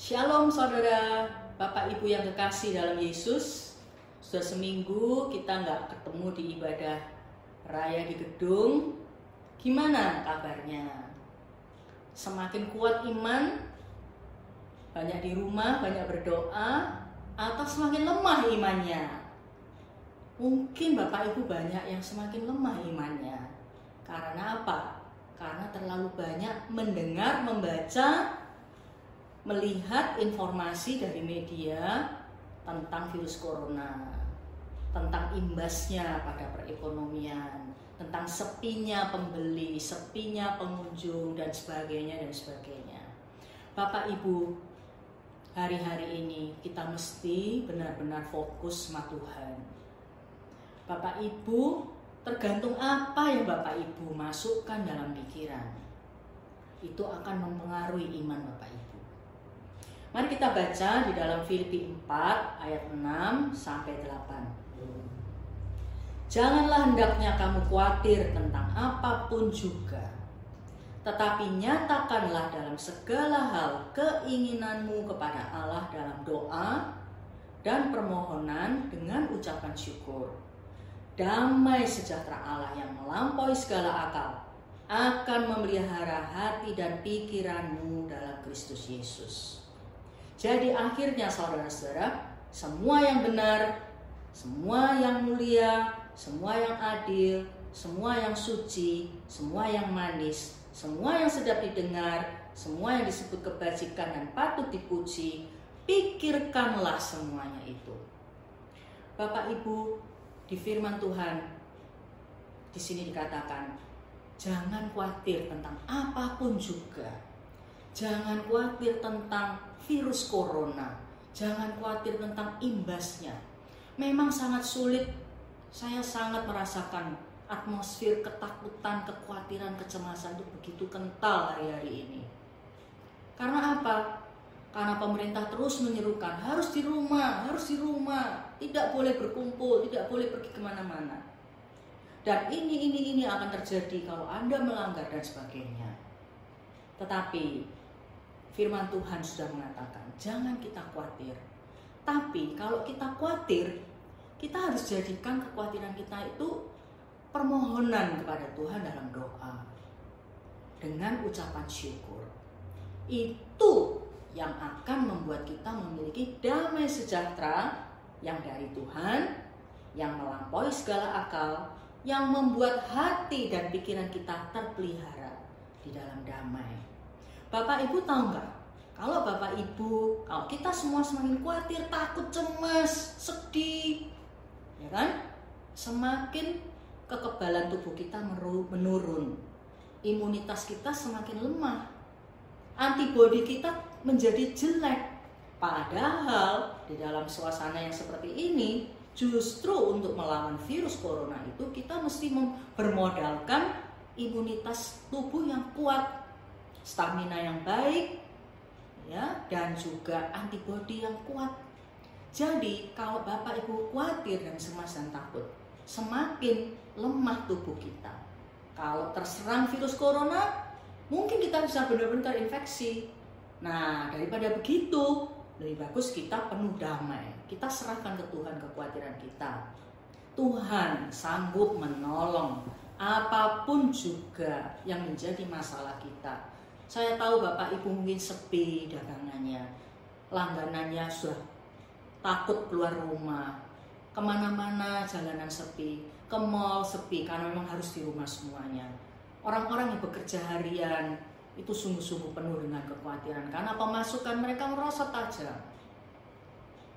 Shalom saudara, Bapak Ibu yang kekasih dalam Yesus Sudah seminggu kita nggak ketemu di ibadah raya di gedung Gimana kabarnya? Semakin kuat iman? Banyak di rumah, banyak berdoa? Atau semakin lemah imannya? Mungkin Bapak Ibu banyak yang semakin lemah imannya Karena apa? Karena terlalu banyak mendengar, membaca, melihat informasi dari media tentang virus corona, tentang imbasnya pada perekonomian, tentang sepinya pembeli, sepinya pengunjung dan sebagainya dan sebagainya. Bapak Ibu, hari-hari ini kita mesti benar-benar fokus sama Tuhan. Bapak Ibu, tergantung apa yang Bapak Ibu masukkan dalam pikiran. Itu akan mempengaruhi iman Bapak Ibu. Mari kita baca di dalam Filipi 4 ayat 6 sampai 8. Janganlah hendaknya kamu khawatir tentang apa pun juga. Tetapi nyatakanlah dalam segala hal keinginanmu kepada Allah dalam doa dan permohonan dengan ucapan syukur. Damai sejahtera Allah yang melampaui segala akal akan memelihara hati dan pikiranmu dalam Kristus Yesus. Jadi akhirnya saudara-saudara, semua yang benar, semua yang mulia, semua yang adil, semua yang suci, semua yang manis, semua yang sedap didengar, semua yang disebut kebajikan dan patut dipuji, pikirkanlah semuanya itu. Bapak Ibu, di firman Tuhan di sini dikatakan, jangan khawatir tentang apa pun juga. Jangan khawatir tentang virus corona. Jangan khawatir tentang imbasnya. Memang sangat sulit. Saya sangat merasakan atmosfer ketakutan, kekhawatiran, kecemasan itu begitu kental hari-hari ini. Karena apa? Karena pemerintah terus menyerukan harus di rumah, harus di rumah, tidak boleh berkumpul, tidak boleh pergi ke mana-mana. Dan ini, ini, ini akan terjadi kalau Anda melanggar dan sebagainya. Tetapi firman Tuhan sudah mengatakan, jangan kita khawatir. Tapi kalau kita khawatir, kita harus jadikan kekhawatiran kita itu permohonan kepada Tuhan dalam doa. Dengan ucapan syukur. Itu yang akan membuat kita memiliki damai sejahtera yang dari Tuhan, yang melampaui segala akal, yang membuat hati dan pikiran kita terpelihara di dalam damai. Bapak Ibu tahu nggak? Kalau Bapak Ibu, kalau kita semua semakin khawatir, takut, cemas, sedih, ya kan? Semakin kekebalan tubuh kita menurun, imunitas kita semakin lemah, antibodi kita menjadi jelek. Padahal di dalam suasana yang seperti ini, justru untuk melawan virus corona itu kita mesti bermodalkan imunitas tubuh yang kuat stamina yang baik, ya, dan juga antibodi yang kuat. Jadi kalau Bapak Ibu khawatir dan cemas dan takut, semakin lemah tubuh kita. Kalau terserang virus corona, mungkin kita bisa benar-benar terinfeksi. Nah, daripada begitu, lebih bagus kita penuh damai. Kita serahkan ke Tuhan kekhawatiran kita. Tuhan sanggup menolong apa pun juga yang menjadi masalah kita saya tahu Bapak Ibu mungkin sepi dagangannya, langganannya sudah takut keluar rumah, ke mana-mana jalanan sepi, ke mall sepi karena memang harus di rumah semuanya. Orang-orang yang bekerja harian itu sungguh-sungguh penuh dengan kekhawatiran karena pemasukan mereka merosot tajam.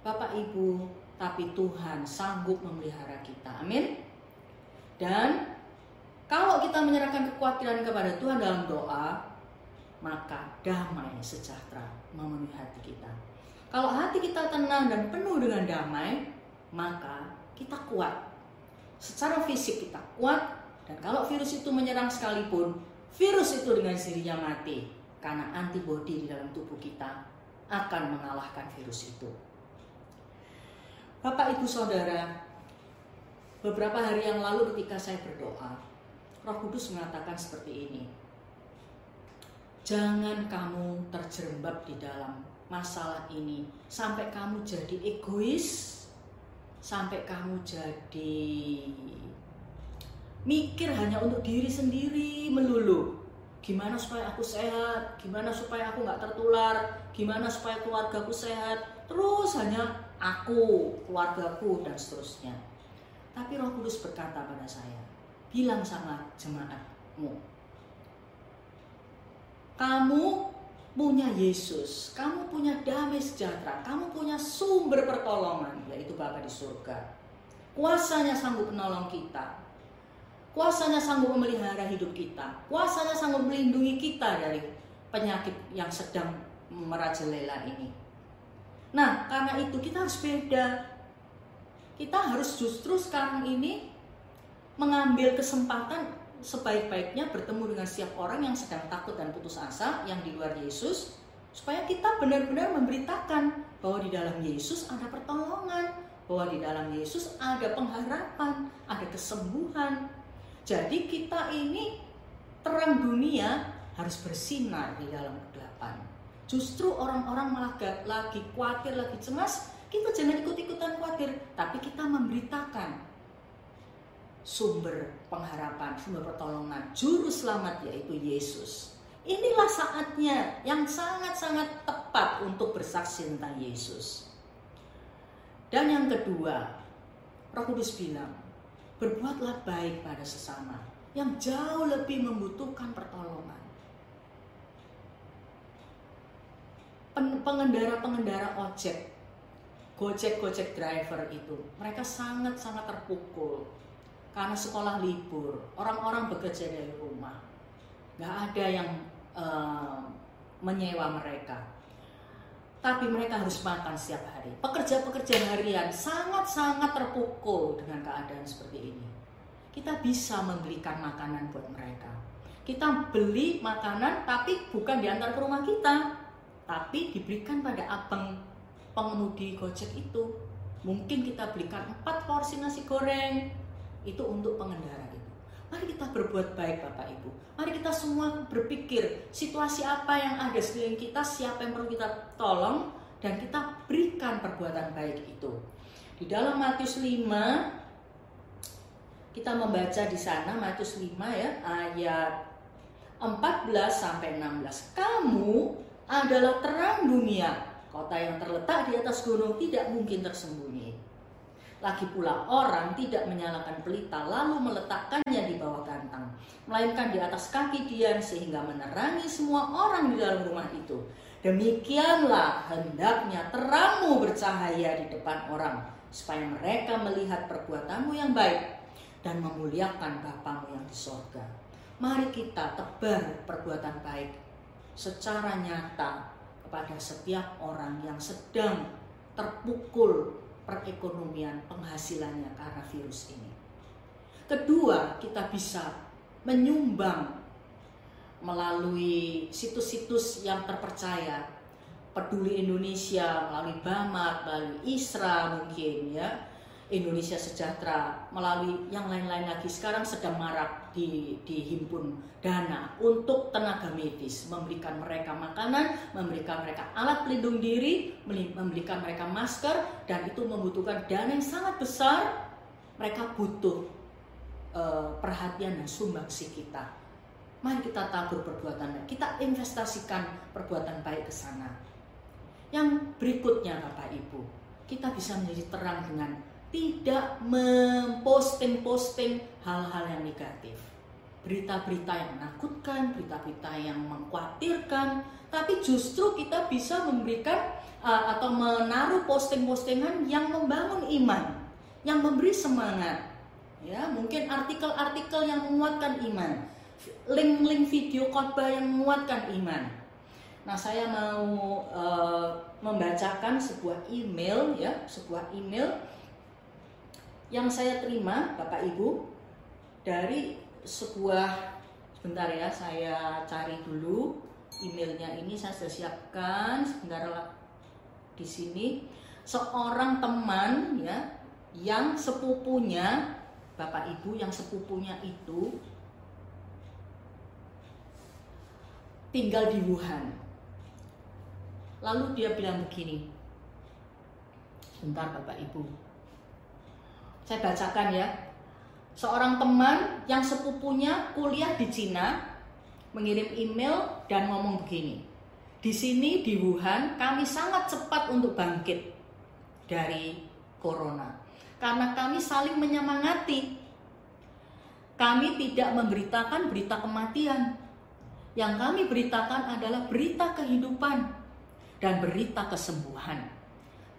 Bapak Ibu, tapi Tuhan sanggup memelihara kita. Amin. Dan kalau kita menyerahkan kekhawatiran kepada Tuhan dalam doa, maka damai sejahtera memenuhi hati kita. Kalau hati kita tenang dan penuh dengan damai, maka kita kuat. Secara fisik kita kuat, dan kalau virus itu menyerang sekalipun, virus itu dengan sendirinya mati. Karena antibodi di dalam tubuh kita akan mengalahkan virus itu. Bapak Ibu Saudara, beberapa hari yang lalu ketika saya berdoa, Roh Kudus mengatakan seperti ini Jangan kamu terjerembab di dalam masalah ini sampai kamu jadi egois, sampai kamu jadi mikir hanya untuk diri sendiri melulu. Gimana supaya aku sehat? Gimana supaya aku nggak tertular? Gimana supaya keluargaku sehat? Terus hanya aku, keluargaku dan seterusnya. Tapi Roh Kudus berkata pada saya, bilang sama jemaatmu, kamu punya Yesus, kamu punya damai sejahtera, kamu punya sumber pertolongan, yaitu Bapa di surga. Kuasanya sanggup menolong kita. Kuasanya sanggup memelihara hidup kita. Kuasanya sanggup melindungi kita dari penyakit yang sedang merajalela ini. Nah, karena itu kita harus beda. Kita harus justru sekarang ini mengambil kesempatan sebaik-baiknya bertemu dengan setiap orang yang sedang takut dan putus asa yang di luar Yesus supaya kita benar-benar memberitakan bahwa di dalam Yesus ada pertolongan, bahwa di dalam Yesus ada pengharapan, ada kesembuhan. Jadi kita ini terang dunia harus bersinar di dalam kegelapan. Justru orang-orang malah lagi khawatir, lagi cemas, kita jangan ikut-ikutan khawatir, tapi kita memberitakan sumber pengharapan, sumber pertolongan, juru selamat yaitu Yesus. Inilah saatnya yang sangat-sangat tepat untuk bersaksi tentang Yesus. Dan yang kedua, Roh Kudus bilang, berbuatlah baik pada sesama yang jauh lebih membutuhkan pertolongan. Pengendara-pengendara ojek, gojek-gojek driver itu, mereka sangat-sangat terpukul karena sekolah libur, orang-orang bekerja dari rumah, nggak ada yang uh, menyewa mereka. Tapi mereka harus makan setiap hari. Pekerja-pekerja harian sangat-sangat terpukul dengan keadaan seperti ini. Kita bisa membelikan makanan buat mereka. Kita beli makanan tapi bukan diantar ke rumah kita, tapi diberikan pada abang pengemudi gojek itu. Mungkin kita belikan empat porsi nasi goreng, itu untuk pengendara itu. Mari kita berbuat baik Bapak Ibu. Mari kita semua berpikir situasi apa yang ada sekeliling kita, siapa yang perlu kita tolong dan kita berikan perbuatan baik itu. Di dalam Matius 5 kita membaca di sana Matius 5 ya ayat 14 sampai 16. Kamu adalah terang dunia. Kota yang terletak di atas gunung tidak mungkin tersembunyi. Lagi pula orang tidak menyalakan pelita lalu meletakkannya di bawah kantang, melainkan di atas kaki Dian sehingga menerangi semua orang di dalam rumah itu. Demikianlah hendaknya terangmu bercahaya di depan orang, supaya mereka melihat perbuatanmu yang baik dan memuliakan Bapamu yang di sorga. Mari kita tebar perbuatan baik secara nyata kepada setiap orang yang sedang terpukul perekonomian penghasilannya karena virus ini. Kedua, kita bisa menyumbang melalui situs-situs yang terpercaya peduli Indonesia melalui Bamat, melalui Isra mungkin ya Indonesia Sejahtera melalui yang lain-lain lagi. Sekarang sedang marak di dihimpun dana untuk tenaga medis. Memberikan mereka makanan memberikan mereka alat pelindung diri memberikan mereka masker dan itu membutuhkan dana yang sangat besar. Mereka butuh uh, perhatian dan sumbangsi kita. Mari kita tabur perbuatan baik kita investasikan perbuatan baik ke sana. Yang berikutnya Bapak Ibu kita bisa menjadi terang dengan tidak memposting-posting hal-hal yang negatif. Berita-berita yang menakutkan, berita-berita yang mengkhawatirkan, tapi justru kita bisa memberikan uh, atau menaruh posting-postingan yang membangun iman, yang memberi semangat. Ya, mungkin artikel-artikel yang menguatkan iman, link-link video khotbah yang menguatkan iman. Nah, saya mau uh, membacakan sebuah email ya, sebuah email yang saya terima Bapak Ibu dari sebuah sebentar ya saya cari dulu emailnya ini saya sudah siapkan sebentar di sini seorang teman ya yang sepupunya Bapak Ibu yang sepupunya itu tinggal di Wuhan. Lalu dia bilang begini, bentar Bapak Ibu, saya bacakan ya. Seorang teman yang sepupunya kuliah di Cina mengirim email dan ngomong begini. Di sini di Wuhan kami sangat cepat untuk bangkit dari corona. Karena kami saling menyemangati. Kami tidak memberitakan berita kematian. Yang kami beritakan adalah berita kehidupan dan berita kesembuhan.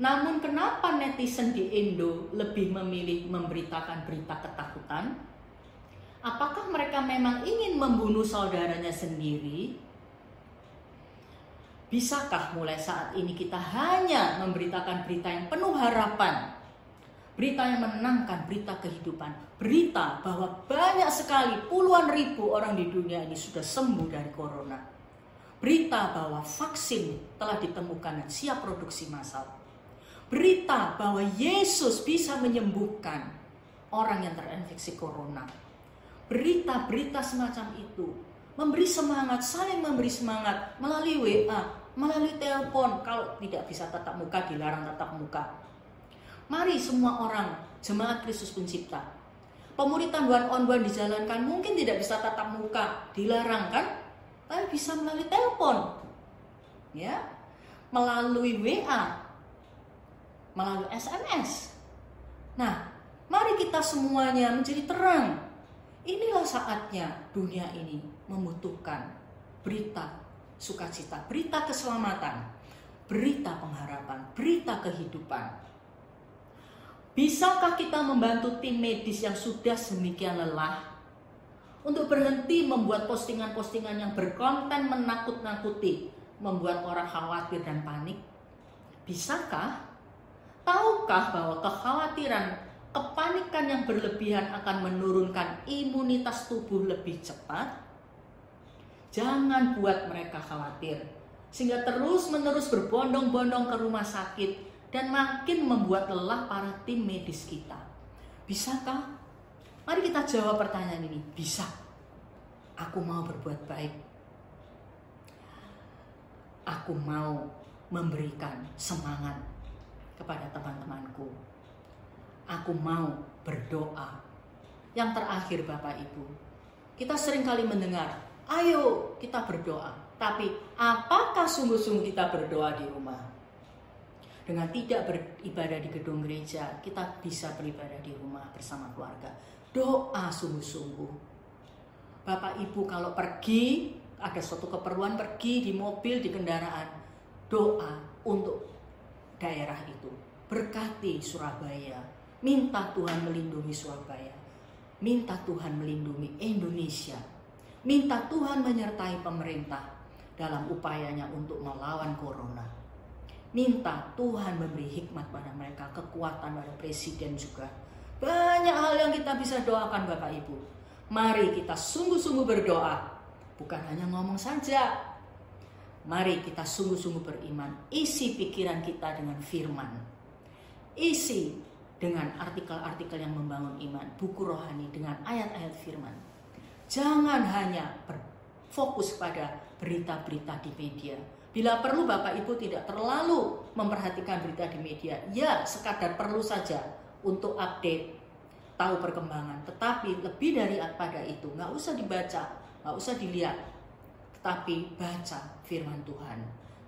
Namun kenapa netizen di Indo lebih memilih memberitakan berita ketakutan? Apakah mereka memang ingin membunuh saudaranya sendiri? Bisakah mulai saat ini kita hanya memberitakan berita yang penuh harapan? Berita yang menenangkan, berita kehidupan. Berita bahwa banyak sekali puluhan ribu orang di dunia ini sudah sembuh dari corona. Berita bahwa vaksin telah ditemukan dan siap produksi massal. Berita bahwa Yesus bisa menyembuhkan orang yang terinfeksi corona berita-berita semacam itu memberi semangat, saling memberi semangat melalui WA, melalui telepon. Kalau tidak bisa tatap muka, dilarang tatap muka. Mari semua orang, jemaat Kristus pencipta. Pemuritan one on one dijalankan mungkin tidak bisa tatap muka, dilarang kan? Tapi bisa melalui telepon. Ya. Melalui WA. Melalui SMS. Nah, mari kita semuanya menjadi terang Inilah saatnya dunia ini membutuhkan berita sukacita, berita keselamatan, berita pengharapan, berita kehidupan. Bisakah kita membantu tim medis yang sudah sedemikian lelah untuk berhenti membuat postingan-postingan yang berkonten menakut-nakuti, membuat orang khawatir dan panik? Bisakah? Tahukah bahwa kekhawatiran kepanikan yang berlebihan akan menurunkan imunitas tubuh lebih cepat. Jangan buat mereka khawatir, sehingga terus-menerus berbondong-bondong ke rumah sakit dan makin membuat lelah para tim medis kita. Bisakah? Mari kita jawab pertanyaan ini. Bisa. Aku mau berbuat baik. Aku mau memberikan semangat kepada teman-temanku aku mau berdoa. Yang terakhir Bapak Ibu, kita sering kali mendengar, ayo kita berdoa. Tapi apakah sungguh-sungguh kita berdoa di rumah? Dengan tidak beribadah di gedung gereja, kita bisa beribadah di rumah bersama keluarga. Doa sungguh-sungguh. Bapak Ibu kalau pergi, ada suatu keperluan pergi di mobil, di kendaraan, doa untuk daerah itu. Berkati Surabaya, Minta Tuhan melindungi Surabaya. Minta Tuhan melindungi Indonesia. Minta Tuhan menyertai pemerintah dalam upayanya untuk melawan corona. Minta Tuhan memberi hikmat pada mereka, kekuatan pada presiden juga. Banyak hal yang kita bisa doakan Bapak Ibu. Mari kita sungguh-sungguh berdoa. Bukan hanya ngomong saja. Mari kita sungguh-sungguh beriman. Isi pikiran kita dengan firman. Isi dengan artikel-artikel yang membangun iman, buku rohani dengan ayat-ayat firman. Jangan hanya berfokus pada berita-berita di media. Bila perlu Bapak Ibu tidak terlalu memperhatikan berita di media, ya sekadar perlu saja untuk update, tahu perkembangan. Tetapi lebih dari pada itu, nggak usah dibaca, nggak usah dilihat, tetapi baca firman Tuhan,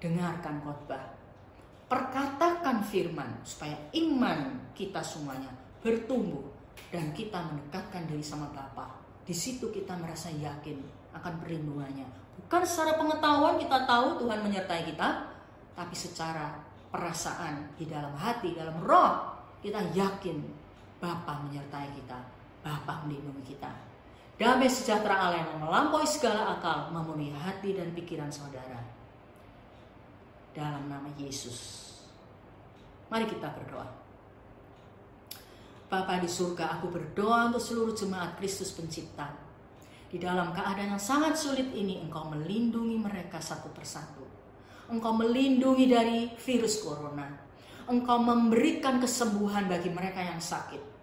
dengarkan khotbah, perkatakan firman supaya iman kita semuanya bertumbuh dan kita mendekatkan diri sama Bapa. Di situ kita merasa yakin akan perlindungannya. Bukan secara pengetahuan kita tahu Tuhan menyertai kita, tapi secara perasaan di dalam hati, dalam roh kita yakin Bapa menyertai kita, Bapa melindungi kita. Damai sejahtera Allah yang melampaui segala akal memenuhi hati dan pikiran saudara dalam nama Yesus. Mari kita berdoa. Bapa di surga, aku berdoa untuk seluruh jemaat Kristus pencipta. Di dalam keadaan yang sangat sulit ini, Engkau melindungi mereka satu persatu. Engkau melindungi dari virus corona. Engkau memberikan kesembuhan bagi mereka yang sakit.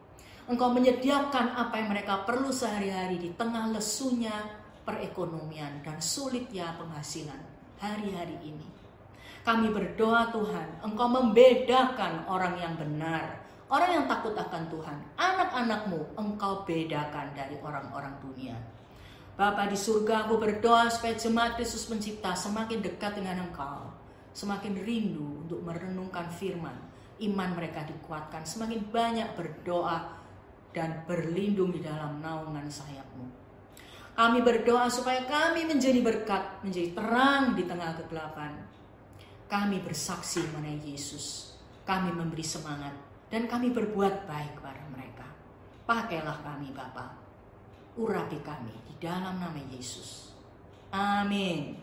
Engkau menyediakan apa yang mereka perlu sehari-hari di tengah lesunya perekonomian dan sulitnya penghasilan hari-hari ini. Kami berdoa Tuhan, Engkau membedakan orang yang benar, orang yang takut akan Tuhan. Anak-anakmu Engkau bedakan dari orang-orang dunia. Bapa di surga aku berdoa supaya jemaat Kristus pencipta semakin dekat dengan Engkau. Semakin rindu untuk merenungkan firman. Iman mereka dikuatkan. Semakin banyak berdoa dan berlindung di dalam naungan sayapmu. Kami berdoa supaya kami menjadi berkat, menjadi terang di tengah kegelapan. Kami bersaksi mengenai Yesus. Kami memberi semangat dan kami berbuat baik kepada mereka. Pakailah kami Bapak urapi kami di dalam nama Yesus. Amin.